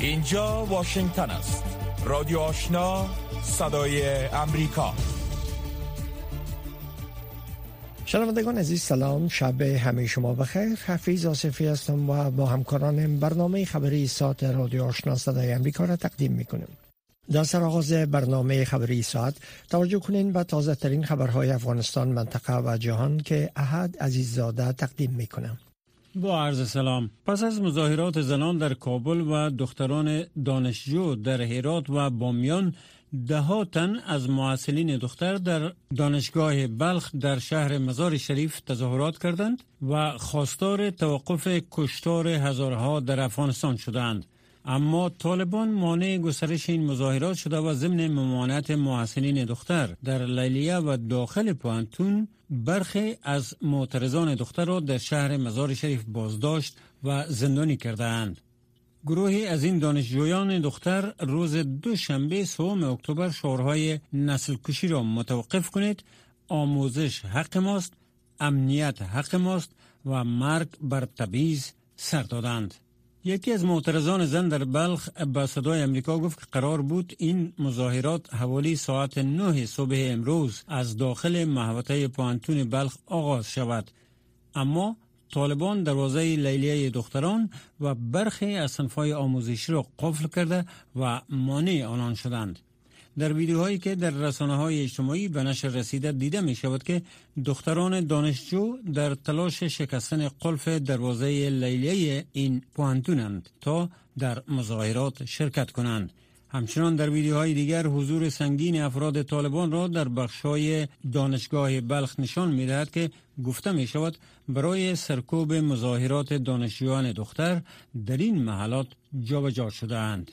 اینجا واشنگتن است. رادیو آشنا صدای امریکا. شنوندگان عزیز سلام. شب همه شما بخیر. حفیظ آصفی هستم و با همکارانم برنامه خبری ساعت رادیو آشنا صدای امریکا را تقدیم می‌کنیم. در سرآغاز برنامه خبری ساعت توجه کنین به تازه ترین خبرهای افغانستان منطقه و جهان که احد عزیززاده تقدیم می‌کنم. با عرض سلام. پس از مظاهرات زنان در کابل و دختران دانشجو در هرات و بامیان ده تن از معسلین دختر در دانشگاه بلخ در شهر مزار شریف تظاهرات کردند و خواستار توقف کشتار هزارها در افغانستان شدند اما طالبان مانع گسترش این مظاهرات شده و ضمن ممانعت محسنین دختر در لیلیه و داخل پوانتون برخی از معترضان دختر را در شهر مزار شریف بازداشت و زندانی کردند. گروهی از این دانشجویان دختر روز دوشنبه سوم اکتبر شعارهای نسل کشی را متوقف کنید آموزش حق ماست امنیت حق ماست و مرگ بر تبعیض سر دادند یکی از معترضان زن در بلخ به صدای امریکا گفت که قرار بود این مظاهرات حوالی ساعت 9 صبح امروز از داخل محوطه پانتون بلخ آغاز شود. اما طالبان دروازه لیلیه دختران و برخی از صنفهای آموزشی را قفل کرده و مانع آنان شدند. در ویدیوهایی که در رسانه های اجتماعی به نشر رسیده دیده می شود که دختران دانشجو در تلاش شکستن قلف دروازه لیلیه این پوانتونند تا در مظاهرات شرکت کنند. همچنان در ویدیوهای دیگر حضور سنگین افراد طالبان را در بخشای دانشگاه بلخ نشان می دهد که گفته می شود برای سرکوب مظاهرات دانشجویان دختر در این محلات جابجا شده اند.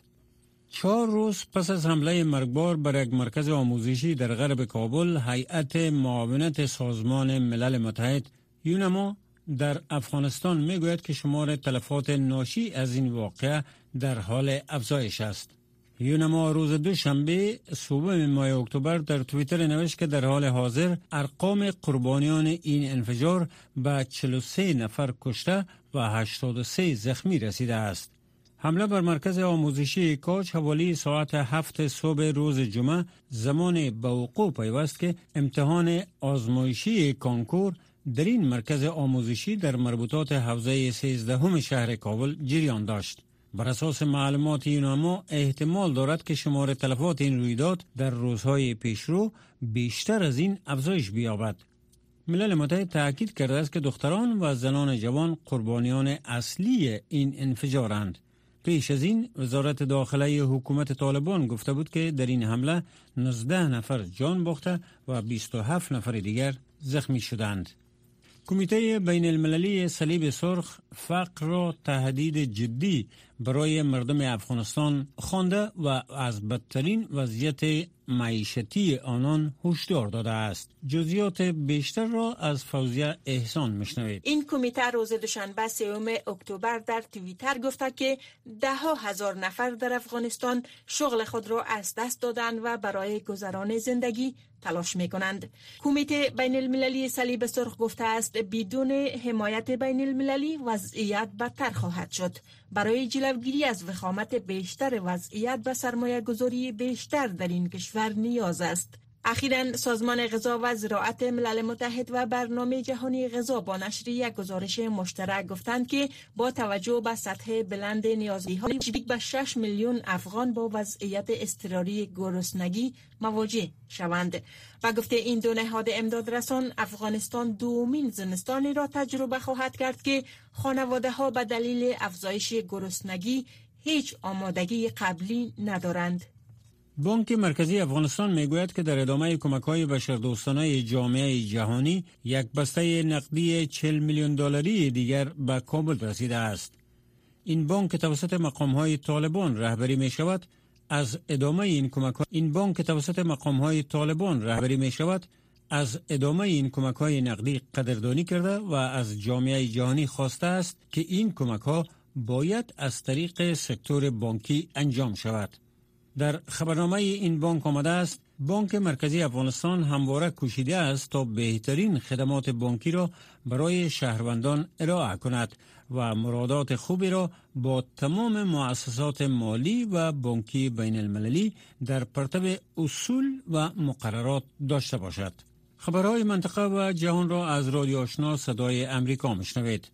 چهار روز پس از حمله مرگبار بر یک مرکز آموزشی در غرب کابل هیئت معاونت سازمان ملل متحد یونما در افغانستان می گوید که شمار تلفات ناشی از این واقعه در حال افزایش است. یونما روز دوشنبه صبح ماه اکتبر در توییتر نوشت که در حال حاضر ارقام قربانیان این انفجار به 43 نفر کشته و 83 زخمی رسیده است. حمله بر مرکز آموزشی کاج حوالی ساعت هفت صبح روز جمعه زمان به وقوع پیوست که امتحان آزمایشی کانکور در این مرکز آموزشی در مربوطات حوزه 13 شهر کابل جریان داشت. بر اساس معلومات یونما احتمال دارد که شمار تلفات این رویداد در روزهای پیشرو بیشتر از این افزایش بیابد. ملل متحد تاکید کرده است که دختران و زنان جوان قربانیان اصلی این انفجارند. پیش از این وزارت داخله حکومت طالبان گفته بود که در این حمله 19 نفر جان باخته و 27 نفر دیگر زخمی شدند. کمیته بین المللی صلیب سرخ فقر را تهدید جدی برای مردم افغانستان خوانده و از بدترین وضعیت معیشتی آنان هشدار داده است جزئیات بیشتر را از فوزیه احسان مشنوید این کمیته روز دوشنبه سوم اکتبر در توییتر گفته که ده ها هزار نفر در افغانستان شغل خود را از دست دادند و برای گذران زندگی تلاش می کنند. کمیته بین المللی صلیب سرخ گفته است بدون حمایت بین المللی وضعیت بدتر خواهد شد. برای جلوگیری از وخامت بیشتر وضعیت و سرمایه گذاری بیشتر در این کشور نیاز است. اخیرا سازمان غذا و زراعت ملل متحد و برنامه جهانی غذا با نشر یک گزارش مشترک گفتند که با توجه به سطح بلند نیازی های به 6 میلیون افغان با وضعیت اضطراری گرسنگی مواجه شوند و گفته این دو نهاد امداد رسان افغانستان دومین زمستانی را تجربه خواهد کرد که خانواده ها به دلیل افزایش گرسنگی هیچ آمادگی قبلی ندارند. بانک مرکزی افغانستان می‌گوید که در ادامه کمک های بشردوستانه جامعه جهانی یک بسته نقدی 40 میلیون دلاری دیگر به کابل رسیده است. این بانک توسط مقام های طالبان رهبری می شود از ادامه این کمک ها این بانک توسط مقام های طالبان رهبری می شود از ادامه این کمک های نقدی قدردانی کرده و از جامعه جهانی خواسته است که این کمک ها باید از طریق سکتور بانکی انجام شود. در خبرنامه این بانک آمده است بانک مرکزی افغانستان همواره کوشیده است تا بهترین خدمات بانکی را برای شهروندان ارائه کند و مرادات خوبی را با تمام مؤسسات مالی و بانکی بین المللی در پرتب اصول و مقررات داشته باشد. خبرهای منطقه و جهان را از رادیو آشنا صدای امریکا مشنوید.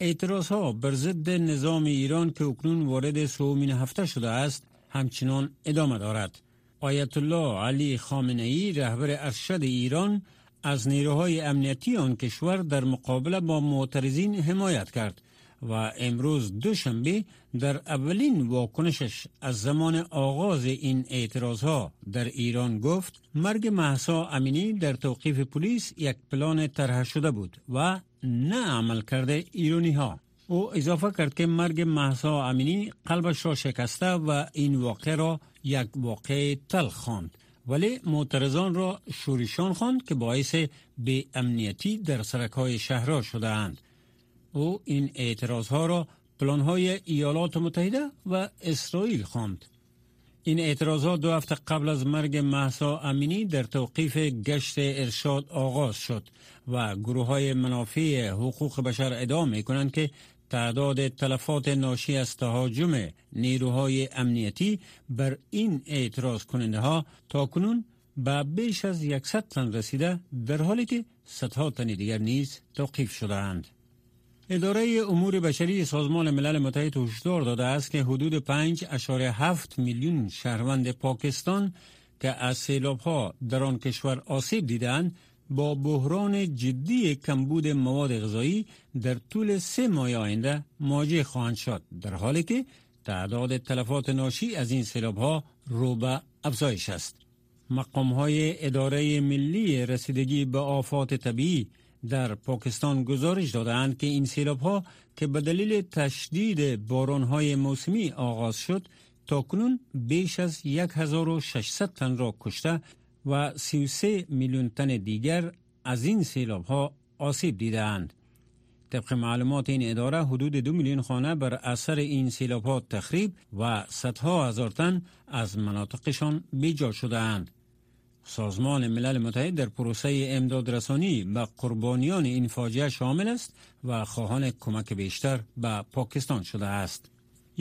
اعتراض ها بر ضد نظام ایران که اکنون وارد سومین هفته شده است همچنان ادامه دارد. آیت الله علی خامنه ای رهبر ارشد ایران از نیروهای امنیتی آن کشور در مقابله با معترضین حمایت کرد و امروز دوشنبه در اولین واکنشش از زمان آغاز این اعتراض ها در ایران گفت مرگ محسا امینی در توقیف پلیس یک پلان طرح شده بود و نه عمل کرده ایرانی ها او اضافه کرد که مرگ محسا امینی قلبش را شکسته و این واقع را یک واقع تل خواند ولی معترضان را شوریشان خواند که باعث به امنیتی در سرک های شهرها شده اند. او این اعتراض ها را پلان های ایالات متحده و اسرائیل خواند. این اعتراضات دو هفته قبل از مرگ محسا امینی در توقیف گشت ارشاد آغاز شد و گروه های منافع حقوق بشر ادعا می کنند که تعداد تلفات ناشی از تهاجم نیروهای امنیتی بر این اعتراض کننده ها تا کنون به بیش از 100 تن رسیده در حالی که صدها تن دیگر نیز توقیف شدهاند. اداره امور بشری سازمان ملل متحد هشدار داده است که حدود 5.7 میلیون شهروند پاکستان که از سیلاب ها در آن کشور آسیب دیدند با بحران جدی کمبود مواد غذایی در طول سه ماه آینده مواجه خواهند شد در حالی که تعداد تلفات ناشی از این سیلاب ها رو به افزایش است. مقام های اداره ملی رسیدگی به آفات طبیعی در پاکستان گزارش دادند که این سیلاب ها که به دلیل تشدید باران های موسمی آغاز شد تا کنون بیش از 1600 تن را کشته و 33 میلیون تن دیگر از این سیلاب ها آسیب دیدند. طبق معلومات این اداره حدود دو میلیون خانه بر اثر این سیلاب ها تخریب و صدها هزار تن از مناطقشان بیجا شده اند. سازمان ملل متحد در پروسه امداد رسانی به قربانیان این فاجعه شامل است و خواهان کمک بیشتر به پاکستان شده است.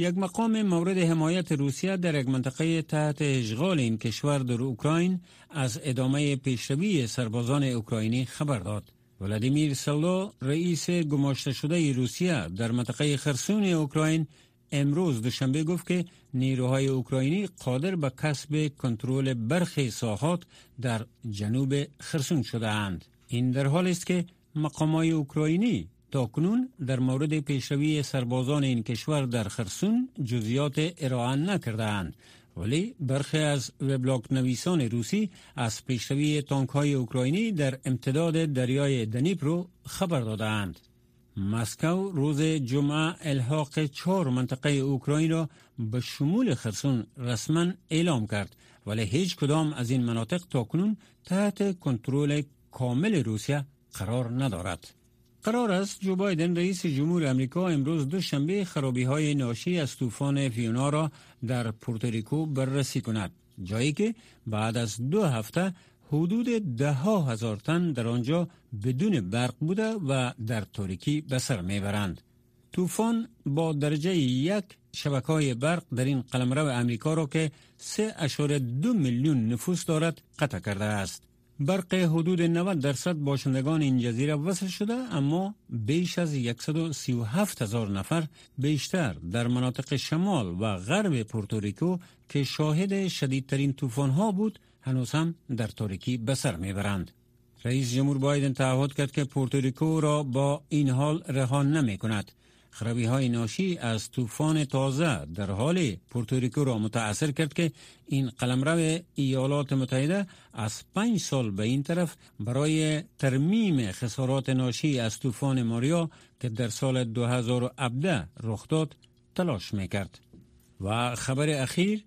یک مقام مورد حمایت روسیه در یک منطقه تحت اشغال این کشور در اوکراین از ادامه پیشروی سربازان اوکراینی خبر داد. ولادیمیر سلو رئیس گماشته شده روسیه در منطقه خرسون اوکراین امروز دوشنبه گفت که نیروهای اوکراینی قادر به کسب کنترل برخی ساحات در جنوب خرسون شده اند. این در حال است که مقامای اوکراینی کنون در مورد پیشروی سربازان این کشور در خرسون جزیات ارائه نکردهاند ولی برخی از وبلاگ نویسان روسی از پیشروی تانک های اوکراینی در امتداد دریای دنیپرو خبر دادند. مسکو روز جمعه الحاق چهار منطقه اوکراین را به شمول خرسون رسما اعلام کرد ولی هیچ کدام از این مناطق تاکنون تحت کنترل کامل روسیه قرار ندارد. قرار است جو بایدن رئیس جمهور امریکا امروز دوشنبه خرابی های ناشی از طوفان فیونا را در پورتوریکو بررسی کند جایی که بعد از دو هفته حدود ده ها هزار تن در آنجا بدون برق بوده و در تاریکی به سر می‌برند. طوفان با درجه یک شبکه های برق در این قلمرو امریکا را که سه اشاره دو میلیون نفوس دارد قطع کرده است. برق حدود 90 درصد باشندگان این جزیره وصل شده اما بیش از 137 هزار نفر بیشتر در مناطق شمال و غرب پورتوریکو که شاهد شدیدترین طوفان ها بود هنوز هم در تاریکی به سر می‌برند. رئیس جمهور بایدن تعهد کرد که پورتوریکو را با این حال رها نمی کند. خرابی های ناشی از طوفان تازه در حال پورتوریکو را متاثر کرد که این قلمرو ایالات متحده از پنج سال به این طرف برای ترمیم خسارات ناشی از طوفان ماریا که در سال 2017 رخ داد تلاش می‌کرد و خبر اخیر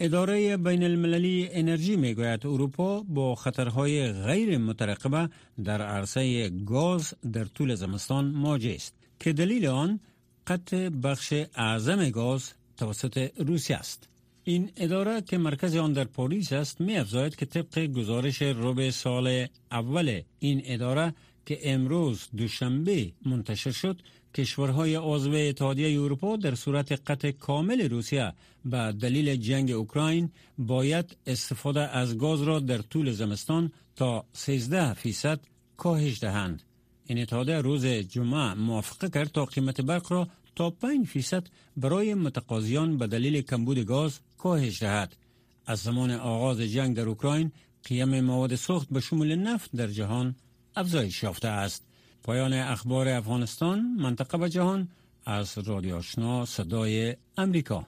اداره بین المللی انرژی می گوید اروپا با خطرهای غیر مترقبه در عرصه گاز در طول زمستان مواجه است. که دلیل آن قطع بخش اعظم گاز توسط روسیه است. این اداره که مرکز آن در پاریس است می افزاید که طبق گزارش ربع سال اول این اداره که امروز دوشنبه منتشر شد کشورهای عضو اتحادیه اروپا در صورت قطع کامل روسیه به دلیل جنگ اوکراین باید استفاده از گاز را در طول زمستان تا 13 فیصد کاهش دهند. این اتحادیه روز جمعه موافقه کرد تا قیمت برق را تا 5 فیصد برای متقاضیان به دلیل کمبود گاز کاهش دهد. از زمان آغاز جنگ در اوکراین قیم مواد سوخت به شمول نفت در جهان افزایش یافته است. پایان اخبار افغانستان منطقه و جهان از رادیو آشنا صدای امریکا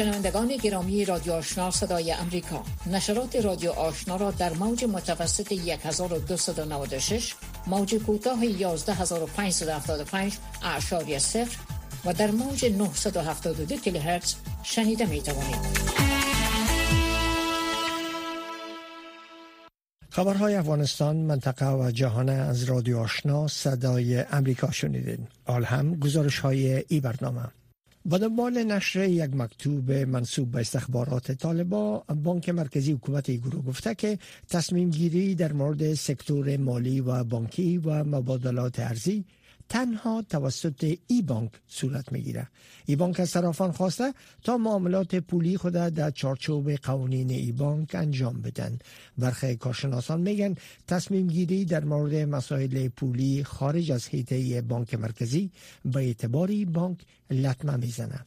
شنوندگان گرامی رادیو آشنا صدای امریکا. نشرات رادیو آشنا را در موج متوسط 1296 موج کوتاه 11575 اعشاری صفر و در موج 972 کیلوهرتز شنیده می توانید. خبرهای افغانستان منطقه و جهان از رادیو آشنا صدای امریکا شنیدین. آل هم گزارش های ای برنامه. و دنبال نشر یک مکتوب منصوب به استخبارات طالبا بانک مرکزی حکومت گروه گفته که تصمیم گیری در مورد سکتور مالی و بانکی و مبادلات ارزی تنها توسط ای بانک صورت می‌گیره. ای بانک از طرفان خواسته تا معاملات پولی خود در چارچوب قوانین ای بانک انجام بدن. برخی کارشناسان میگن تصمیم گیری در مورد مسائل پولی خارج از حیطه بانک مرکزی به اعتباری بانک لطمه می‌زنه.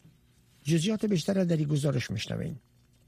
جزیات بیشتر در این گزارش میشنوین.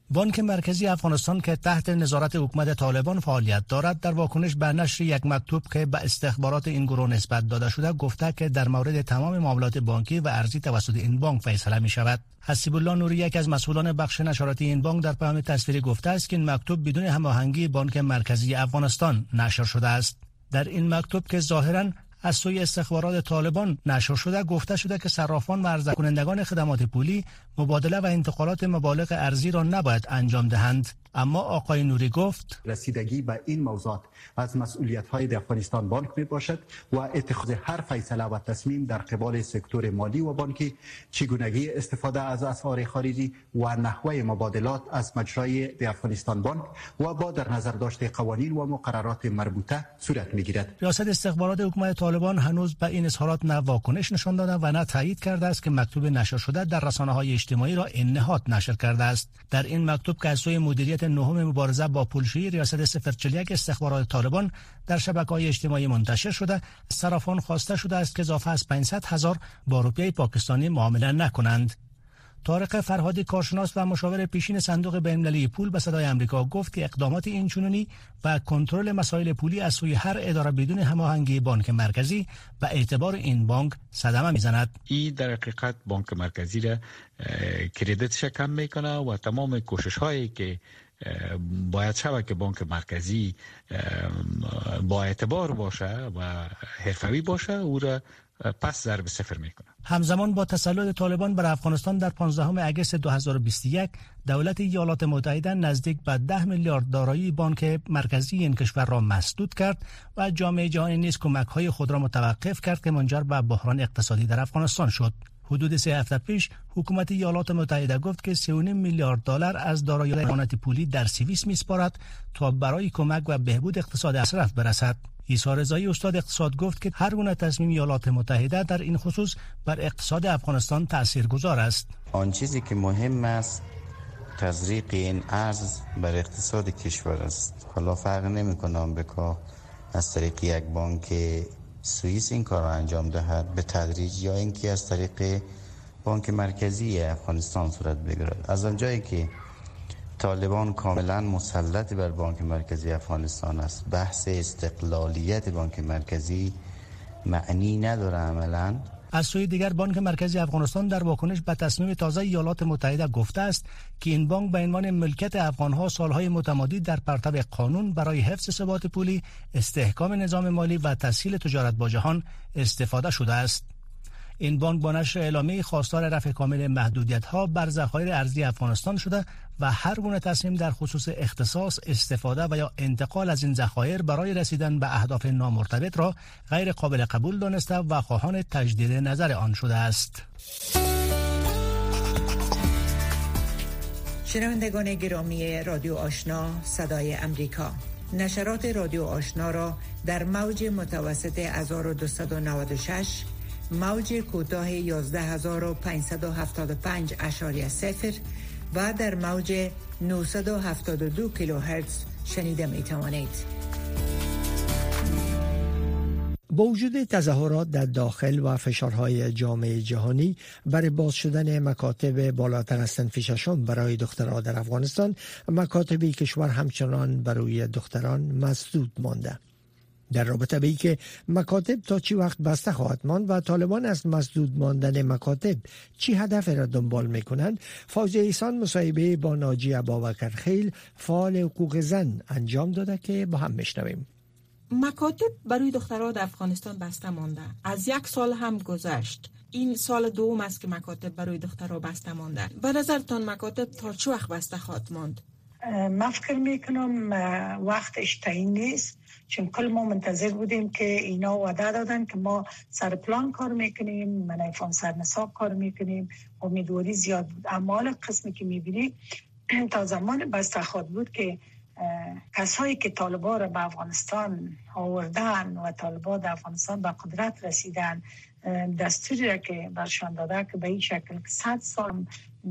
بانک مرکزی افغانستان که تحت نظارت حکومت طالبان فعالیت دارد در واکنش به نشر یک مکتوب که به استخبارات این گروه نسبت داده شده گفته که در مورد تمام معاملات بانکی و ارزی توسط این بانک فیصله می شود حسیب الله نوری یک از مسئولان بخش نشراتی این بانک در پیام تصویری گفته است که این مکتوب بدون هماهنگی بانک مرکزی افغانستان نشر شده است. در این مکتوب که ظاهرا از سوی استخبارات طالبان نشر شده گفته شده که صرافان و کنندگان خدمات پولی مبادله و انتقالات مبالغ ارزی را نباید انجام دهند. اما آقای نوری گفت رسیدگی به این موضوعات از مسئولیت های افغانستان بانک می باشد و اتخاذ هر فیصله و تصمیم در قبال سکتور مالی و بانکی چگونگی استفاده از اسعار خارجی و نحوه مبادلات از مجرای افغانستان بانک و با در نظر داشته قوانین و مقررات مربوطه صورت می گیرد ریاست استخبارات حکومت طالبان هنوز به این اظهارات نه واکنش نشان داده و نه تایید کرده است که مکتوب نشر شده در رسانه های اجتماعی را این نهاد نشر کرده است. در این مکتوب که از سوی مدیریت نهم مبارزه با پولشویی ریاست 041 استخبارات طالبان در شبکه های اجتماعی منتشر شده صرافان خواسته شده است که اضافه از 500 هزار با روپیه پاکستانی معامله نکنند. طارق فرهادی کارشناس و مشاور پیشین صندوق بین‌المللی پول به صدای آمریکا گفت که اقدامات این چونونی و کنترل مسائل پولی از سوی هر اداره بدون هماهنگی بانک مرکزی و اعتبار این بانک صدمه می‌زند. این در حقیقت بانک مرکزی را کردیتش کم می‌کنه و تمام کوشش هایی که باید شود که بانک مرکزی با اعتبار باشه و حرفوی باشه او را پس ضرب صفر می‌کنه همزمان با تسلط طالبان بر افغانستان در 15 اگست 2021 دولت ایالات متحده نزدیک به 10 میلیارد دارایی بانک مرکزی این کشور را مسدود کرد و جامعه جهانی نیز کمک های خود را متوقف کرد که منجر به بحران اقتصادی در افغانستان شد. حدود سه هفته پیش حکومت ایالات متحده گفت که 3.5 میلیارد دلار از دارایی امانت پولی در سوئیس میسپارد تا برای کمک و بهبود اقتصاد اصرف برسد. ایسا رضایی استاد اقتصاد گفت که هر گونه تصمیم ایالات متحده در این خصوص بر اقتصاد افغانستان تاثیرگذار است. آن چیزی که مهم است تزریق این ارز بر اقتصاد کشور است. حالا فرق نمی کنم بکا از طریق یک بانک سوئیس این کار را انجام دهد به تدریج یا اینکه از طریق بانک مرکزی افغانستان صورت بگیرد؟ از آنجایی که طالبان کاملا مسلط بر بانک مرکزی افغانستان است بحث استقلالیت بانک مرکزی معنی نداره عملا. از سوی دیگر بانک مرکزی افغانستان در واکنش به تصمیم تازه ایالات متحده گفته است که این بانک به عنوان ملکت افغانها سالهای متمادی در پرتب قانون برای حفظ ثبات پولی، استحکام نظام مالی و تسهیل تجارت با جهان استفاده شده است. این بانک با نشر اعلامیه خواستار رفع کامل محدودیت ها بر ذخایر ارزی افغانستان شده و هر گونه تصمیم در خصوص اختصاص استفاده و یا انتقال از این ذخایر برای رسیدن به اهداف نامرتبط را غیر قابل قبول دانسته و خواهان تجدید نظر آن شده است. شنوندگان گرامی رادیو آشنا صدای امریکا نشرات رادیو آشنا را در موج متوسط 1296 موج کوتاه 11575 اشاری سفر و در موج 972 کیلوهرتز شنیده می توانید. با وجود تظاهرات در داخل و فشارهای جامعه جهانی برای باز شدن مکاتب بالاتر از تنفیش برای دخترها در افغانستان مکاتب کشور همچنان برای دختران مسدود مانده در رابطه به که مکاتب تا چی وقت بسته خواهد ماند و طالبان از مسدود ماندن مکاتب چی هدف را دنبال می کنند فوزی ایسان مصاحبه با ناجی ابابکر خیل فعال حقوق زن انجام داده که با هم میشنویم. مکاتب برای دخترها در افغانستان بسته مانده. از یک سال هم گذشت. این سال دوم است که مکاتب برای دخترها بسته ماندن به نظرتان مکاتب تا چه وقت بسته خواهد ماند؟ من فکر می‌کنم وقتش تعیین نیست. چون کل ما منتظر بودیم که اینا وعده دادن که ما سر پلان کار می‌کنیم من سر نصاب کار می‌کنیم. امیدواری زیاد بود. اما قسمی که می‌بینی تا زمان بسته خود بود که کسایی که طالبا را به افغانستان آوردن و طالبا در افغانستان به قدرت رسیدن دستوری را که برشان داده که به این شکل که صد سال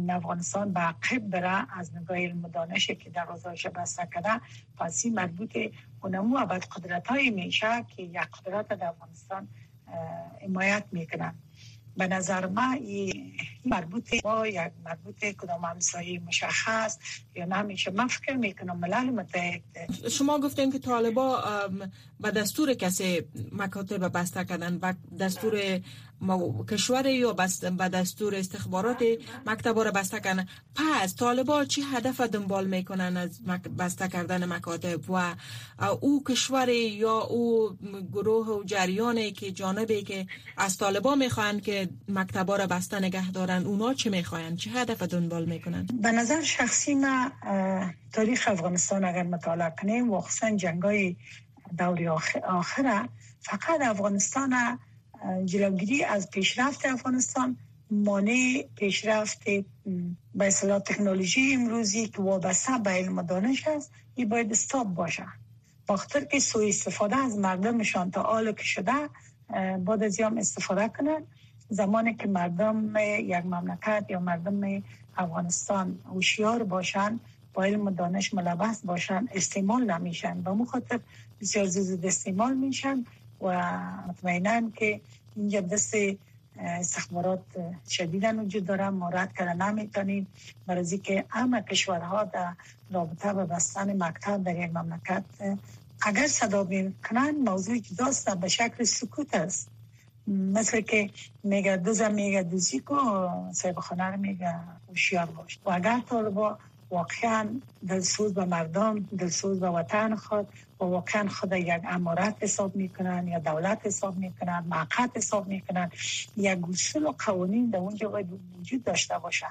افغانستان به عقب بره از نگاه علم دانشی که در روزایش بسته کرده پس این مربوط اونمو عبد قدرت های میشه که یک قدرت در افغانستان حمایت می‌کنن به نظر ما این مربوط با یک مربوط کدام همسایه مشخص یا نمیشه من فکر می‌کنم ملل متحد. شما گفتین که طالبا به دستور کسی مکاتب بسته کردن و دستور کشور یا به دستور استخبارات مکتب را بسته کردن. پس طالبا چی هدف دنبال می‌کنن از بسته کردن مکاتب؟ و او کشور یا او گروه و جریانی که جانبی که از طالبا می‌خواهند که مکتبا را بسته نگه دارن اونا چی می‌خواهند؟ چه هدف دنبال می‌کنن؟ به نظر شخصی ما تاریخ افغانستان اگر مطالعه کنیم و خصوصا جنگای دوری آخره فقط افغانستان جلوگیری از پیشرفت افغانستان مانع پیشرفت به اصطلاح تکنولوژی امروزی که وابسته به علم و دانش است این باید استاب باشه. باختر که سوی استفاده از مردمشان تا آل که شده باید از استفاده کنن. زمانی که مردم یک مملکت یا مردم افغانستان هوشیار باشن با علم و دانش ملبس باشن استعمال نمیشن. به مخاطب بسیار زود استعمال میشن. و که اینجا دست استخبارات شدیدن وجود داره. مورد کرده نمی‌تونیم. برای که همه کشورها در رابطه به بستن مکتب در یک مملکت اگر صدا کنن موضوعی که داست به شکل سکوت است. مثل که میگه دوزم میگه دوزی کو صاحب خانه میگه و اگر طالبا واقعا دلسوز به مردم دلسوز به وطن خود و واقعا خود یک امارت حساب می‌کنن یا دولت حساب می‌کنن معقد حساب می‌کنن. یک اصول و قوانین در اونجا باید وجود داشته باشن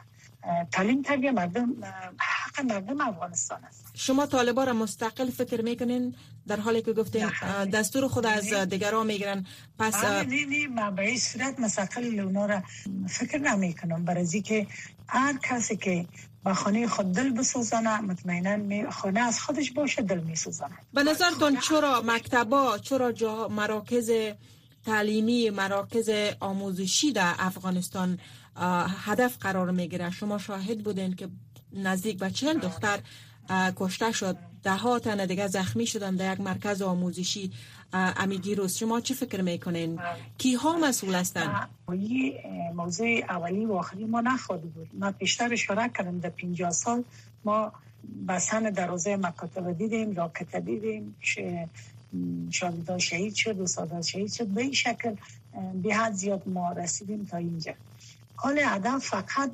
تعلیم تربیه مردم حق مردم افغانستان است. شما طالبا را مستقل فکر می‌کنین؟ در حالی که گفتین دستور خود از دیگران می‌گیرن پس نه نه من به این صورت مستقل اونا را فکر نمی کنم برای که هر کسی که با خانه خود دل بسوزانه مطمئنا خانه از خودش باشه دل میسوزانه. به نظرتون چرا مکتبا چرا جا مراکز تعلیمی مراکز آموزشی در افغانستان هدف قرار می‌گیره شما شاهد بودین که نزدیک به چند دختر کشته شد. ده ها تن دیگه زخمی شدن در یک مرکز آموزشی امی روز شما چه فکر می‌کنین؟ کی ها مسئول هستن؟ موضوع اولی و آخری ما نخواهد بود. ما پیشتر اشاره کردم در 50 سال ما بسن در روزه مکاتب دیدیم راکت دیدیم شاگردان شهید شد و سادات شهید شد. به این شکل به حد زیاد ما رسیدیم تا اینجا. حال هدف فقط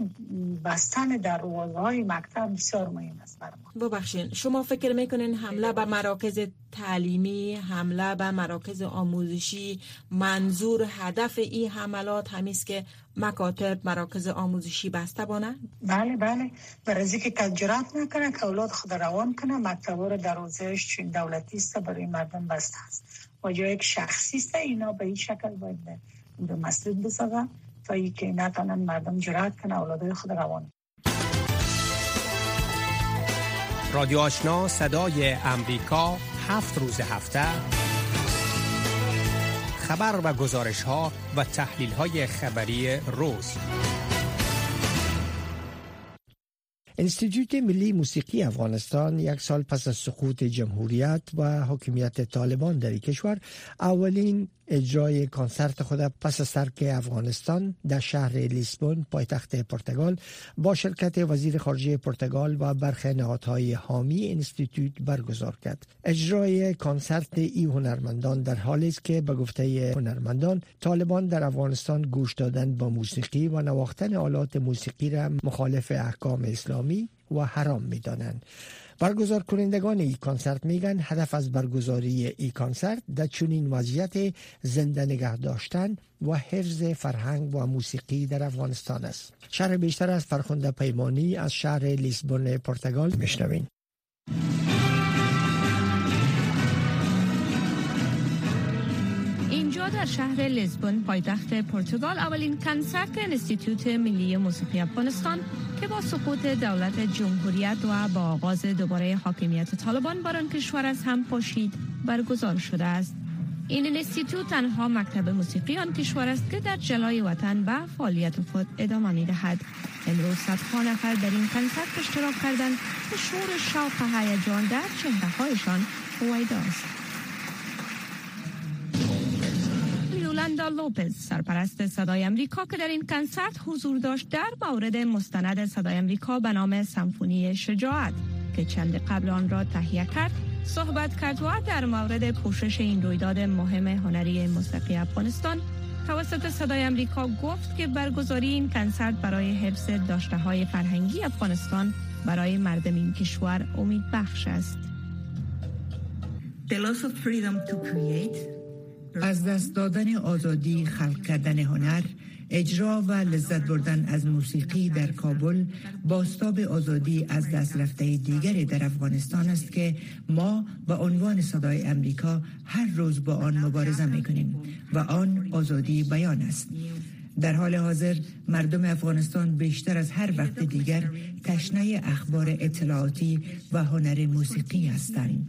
بستن دروازه های مکتب بسیار مهم است برای ما. ببخشین شما فکر می‌کنین حمله به مراکز تعلیمی حمله به مراکز آموزشی منظور هدف این حملات همیست که مکاتب مراکز آموزشی بسته بانه؟ بله بله. برای که کجرات نکنه که اولاد خود روان کنه مکتب رو دروازهش چون دولتی است برای مردم بسته است. و جای یک شخصی است اینا به این شکل باید به مسجد بسازن. تا که نتانن مردم جرات کنه اولادای خود روان رادیو آشنا صدای امریکا هفت روز هفته. خبر و گزارش ها و تحلیل های خبری روز. انستیتوت ملی موسیقی افغانستان یک سال پس از سقوط جمهوریت و حکومت طالبان در کشور اولین اجرای کنسرت خود پس از ترک افغانستان در شهر لیسبون پایتخت پرتغال با شرکت وزیر خارجه پرتغال و برخی نهادهای حامی انستیتوت برگزار کرد اجرای کنسرت ای هنرمندان در حالی است که به گفته هنرمندان طالبان در افغانستان گوش دادن با موسیقی و نواختن آلات موسیقی را مخالف احکام اسلامی و حرام می دانند. برگزار کنندگان ای کنسرت میگن هدف از برگزاری ای کنسرت در چنین وضعیت زنده نگه داشتن و حفظ فرهنگ و موسیقی در افغانستان است. شهر بیشتر از فرخنده پیمانی از شهر لیسبون پرتغال در شهر لیزبون پایتخت پرتغال اولین کنسرت انستیتوت ملی موسیقی افغانستان که با سقوط دولت جمهوریت و با آغاز دوباره حاکمیت طالبان بر آن کشور از هم پاشید برگزار شده است. این انستیتوت تنها مکتب موسیقی آن کشور است که در جلای وطن به فعالیت خود ادامه می دهد امروز صدها نفر در این کنسرت اشتراک کردند که شور شوق هیجان در چهره هایشان یولاندا لوپز سرپرست صدای امریکا که در این کنسرت حضور داشت در مورد مستند صدای امریکا به نام سمفونی شجاعت که چند قبل آن را تهیه کرد صحبت کرد و در مورد پوشش این رویداد مهم هنری موسیقی افغانستان توسط صدای امریکا گفت که برگزاری این کنسرت برای حفظ داشته های فرهنگی افغانستان برای مردم این کشور امید بخش است. The loss of freedom to create از دست دادن آزادی خلق کردن هنر اجرا و لذت بردن از موسیقی در کابل باستاب آزادی از دست رفته دیگری در افغانستان است که ما به عنوان صدای امریکا هر روز با آن مبارزه می کنیم و آن آزادی بیان است. در حال حاضر مردم افغانستان بیشتر از هر وقت دیگر تشنه اخبار اطلاعاتی و هنر موسیقی هستند.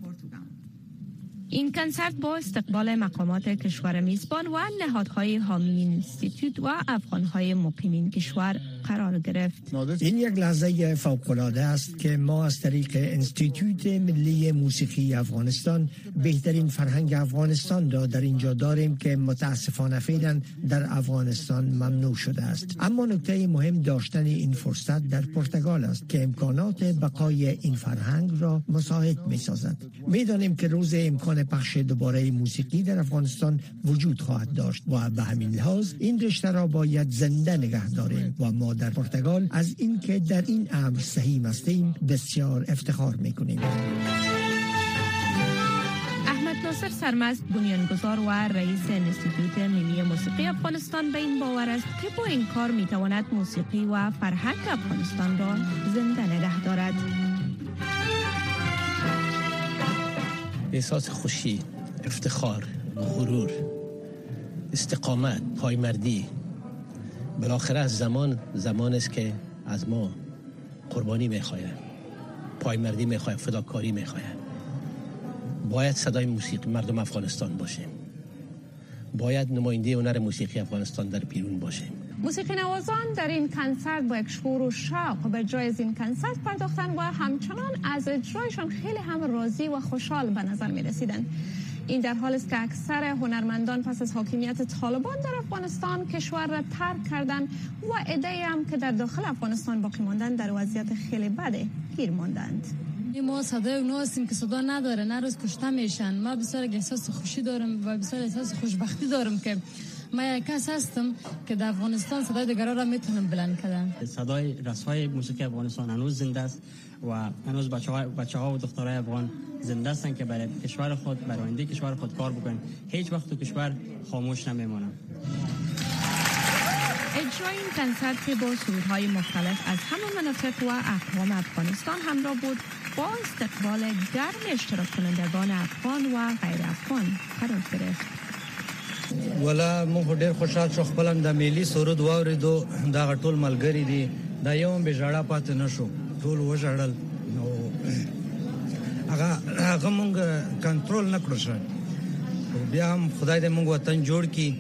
این کنسرت با استقبال مقامات کشور میزبان و نهادهای حامی اینستیتوت و افغانهای مقیمین کشور قرار گرفت. این یک لحظه فوق العاده است که ما از طریق انستیتوت ملی موسیقی افغانستان بهترین فرهنگ افغانستان را در اینجا داریم که متاسفانه فعلا در افغانستان ممنوع شده است. اما نکته مهم داشتن این فرصت در پرتغال است که امکانات بقای این فرهنگ را مساعد می سازد می دانیم که روز امکان پخش دوباره موسیقی در افغانستان وجود خواهد داشت. و به همین لحاظ این رشته را باید زنده نگه داریم و ما در پرتغال از اینکه در این امر صحیح هستیم بسیار افتخار می‌کنیم. ناصر سرمست بنیانگذار و رئیس انستیتوت ملی موسیقی افغانستان. به این باور است که با این کار می‌تواند موسیقی و فرهنگ افغانستان را زنده نگه دارد. احساس خوشی افتخار غرور استقامت پایمردی. بالاخره از زمان زمان است که از ما قربانی می‌خواهد پایمردی می‌خواهد فداکاری می‌خواهد باید صدای موسیقی مردم افغانستان باشیم باید نماینده هنر موسیقی افغانستان در بیرون باشیم موسیقی نوازان در این کنسرت با یک شور و شوق به جای از این کنسرت پرداختن و همچنان از اجرایشان خیلی هم راضی و خوشحال به نظر می رسیدن. این در حال است که اکثر هنرمندان پس از حاکمیت طالبان در افغانستان کشور را ترک کردند و عده هم که در داخل افغانستان باقی ماندن در وضعیت خیلی بده گیر ماندند ما صدای اونا هستیم که صدا نداره نه روز کشته میشن ما بسیار احساس خوشی دارم و بسیار احساس خوشبختی دارم که من یک کس هستم که در افغانستان صدای دیگران را می‌تونم بلند کردن صدای رسای موسیقی افغانستان هنوز زنده است و هنوز بچه ها, بچه ها و دخترای افغان زنده هستند که برای کشور خود برای آینده کشور خود کار بکنن. هیچ وقت تو کشور خاموش نمیمونن اجرای این کنسرت با سرودهای مختلف از همه مناطق و اقوام افغانستان همراه بود با استقبال گرم اشتراک کنندگان افغان و غیر افغان قرار گرفت. ولا مونږ ډیر خوشحال شو خپل د ملي سرود واوریدو دا ټول ملګری دي. دا یو به ژړا پات نه شو. ټول وژړل. نو هغه هغه مونږ کنټرول نکړو شو بیا هم خدای دې مونږ وطن جوړ کړي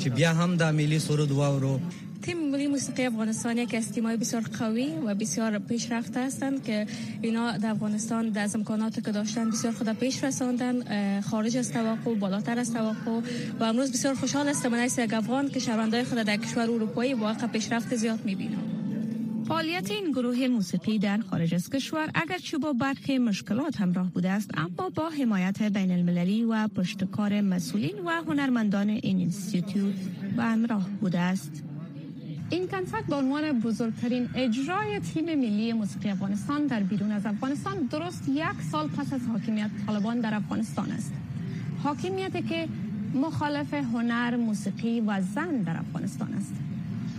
چې بیا هم د ملي سرود واورو تیم ملی موسیقی افغانستان یک از بسیار قوی و بسیار پیشرفته هستند که اینا در افغانستان در امکانات که داشتن بسیار خود پیش رساندن خارج از توقع بالاتر از توقع و امروز بسیار خوشحال هستم. من یک افغان که شهروندای خود در کشور اروپایی واقع پیشرفت زیاد می‌بینم. فعالیت این گروه موسیقی در خارج از کشور اگرچه با برخی مشکلات همراه بوده است اما با حمایت بین المللی و پشتکار مسئولین و هنرمندان این اینستیتوت و همراه بوده است. این کنسرت به عنوان بزرگترین اجرای تیم ملی موسیقی افغانستان در بیرون از افغانستان درست یک سال پس از حاکمیت طالبان در افغانستان است. حاکمیتی که مخالف هنر موسیقی و زن در افغانستان است.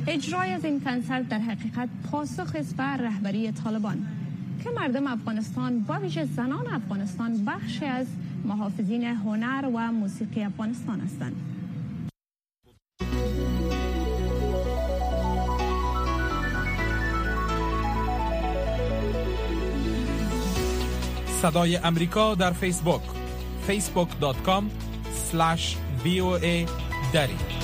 اجرای از این کنسرت در حقیقت پاسخ است بر رهبری طالبان که مردم افغانستان با ویژه زنان افغانستان بخشی از محافظین هنر و موسیقی افغانستان هستند. صدای امریکا در فیسبوک facebook.com slash voa دری.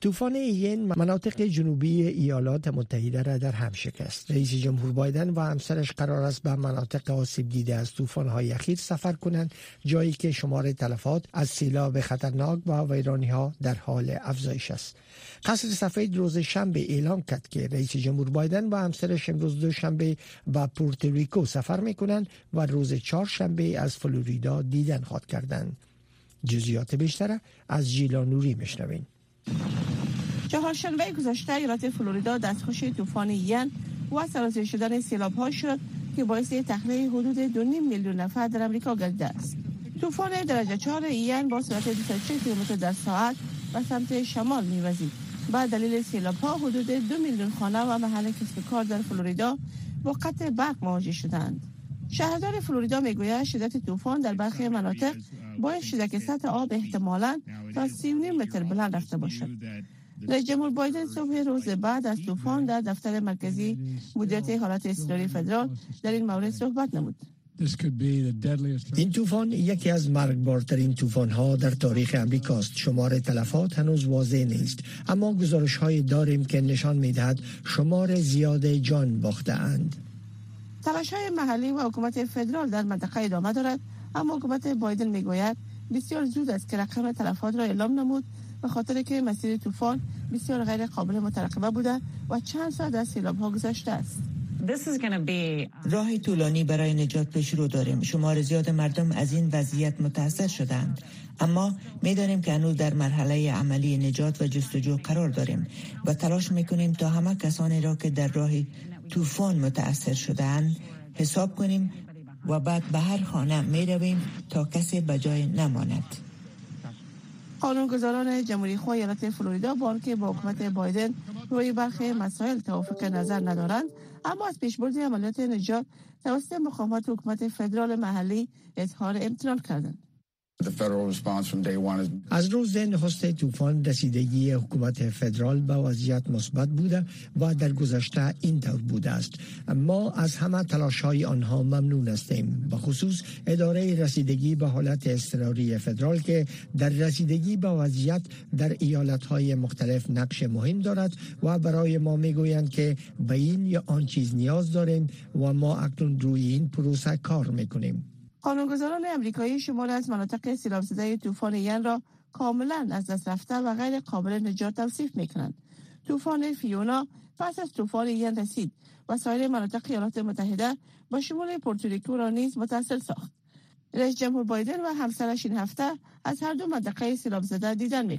طوفان این مناطق جنوبی ایالات متحده را در هم شکست. رئیس جمهور بایدن و همسرش قرار است به مناطق آسیب دیده از طوفان های اخیر سفر کنند جایی که شمار تلفات از سیلاب خطرناک و ویرانی ها در حال افزایش است. قصر سفید روز شنبه اعلام کرد که رئیس جمهور بایدن و همسرش امروز دوشنبه به پورتوریکو سفر می کنند و روز چهارشنبه از فلوریدا دیدن خواهد کردند. جزیات بیشتر از جیلا نوری مشنوین. چهارشنبه گذشته ایالت فلوریدا دستخوش طوفان ین و سرازیر شدن سیلاب ها شد که باعث تخلیه حدود 2.5 میلیون نفر در امریکا گردیده است. طوفان درجه 4 ین با سرعت 24 کیلومتر در ساعت و سمت شمال میوزید. با دلیل سیلاب ها حدود دو میلیون خانه و محل کسب کار در فلوریدا با قطع برق مواجه شدند. شهردار فلوریدا می‌گوید شدت طوفان در برخی مناطق باعث شده که سطح آب احتمالا تا 30 متر بلند رفته باشد. رئیس جمهور بایدن صبح روز بعد از طوفان در دفتر مرکزی مدیریت حالت اضطراری فدرال در این مورد صحبت نمود. این طوفان یکی از مرگبارترین طوفان ها در تاریخ امریکاست شمار تلفات هنوز واضح نیست اما گزارش های داریم که نشان می‌دهد شمار زیاد جان باخته اند تلاش های محلی و حکومت فدرال در منطقه ادامه دارد اما حکومت بایدن می‌گوید بسیار زود است که رقم تلفات را اعلام نمود به خاطر که مسیر طوفان بسیار غیر قابل مترقبه بوده و چند ساعت از سیلاب ها گذشته است. راه طولانی برای نجات پیش رو داریم. شمار زیاد مردم از این وضعیت متاثر شدند. اما می‌دانیم که هنوز در مرحله عملی نجات و جستجو قرار داریم و تلاش می‌کنیم تا همه کسانی را که در راه طوفان متاثر شدند حساب کنیم و بعد به هر خانه می رویم تا کسی به جای نماند. قانونگذاران جمهوری خواه ایالت فلوریدا با که با حکومت بایدن روی برخی مسائل توافق نظر ندارند اما از پیشبرد عملیات نجات توسط مقامات حکومت فدرال محلی اظهار امتنان کردند. از روز نخست طوفان رسیدگی حکومت فدرال به وضعیت مثبت بوده و در گذشته این طور بوده است. ما از همه تلاش های آنها ممنون هستیم. به خصوص اداره رسیدگی به حالت اضطراری فدرال که در رسیدگی به وضعیت در ایالت های مختلف نقش مهم دارد و برای ما می‌گویند که به این یا آن چیز نیاز داریم و ما اکنون روی این پروسه کار می‌کنیم. قانونگذاران امریکایی شمال از مناطق سیلاب زده طوفان ین را کاملا از دست رفته و غیر قابل نجات توصیف می کنند. طوفان فیونا پس از طوفان ین رسید و سایر مناطق ایالات متحده با شمول پورتوریکو را نیز متاثر ساخت. رئیس جمهور بایدن و همسرش این هفته از هر دو منطقه سیلاب زده دیدن می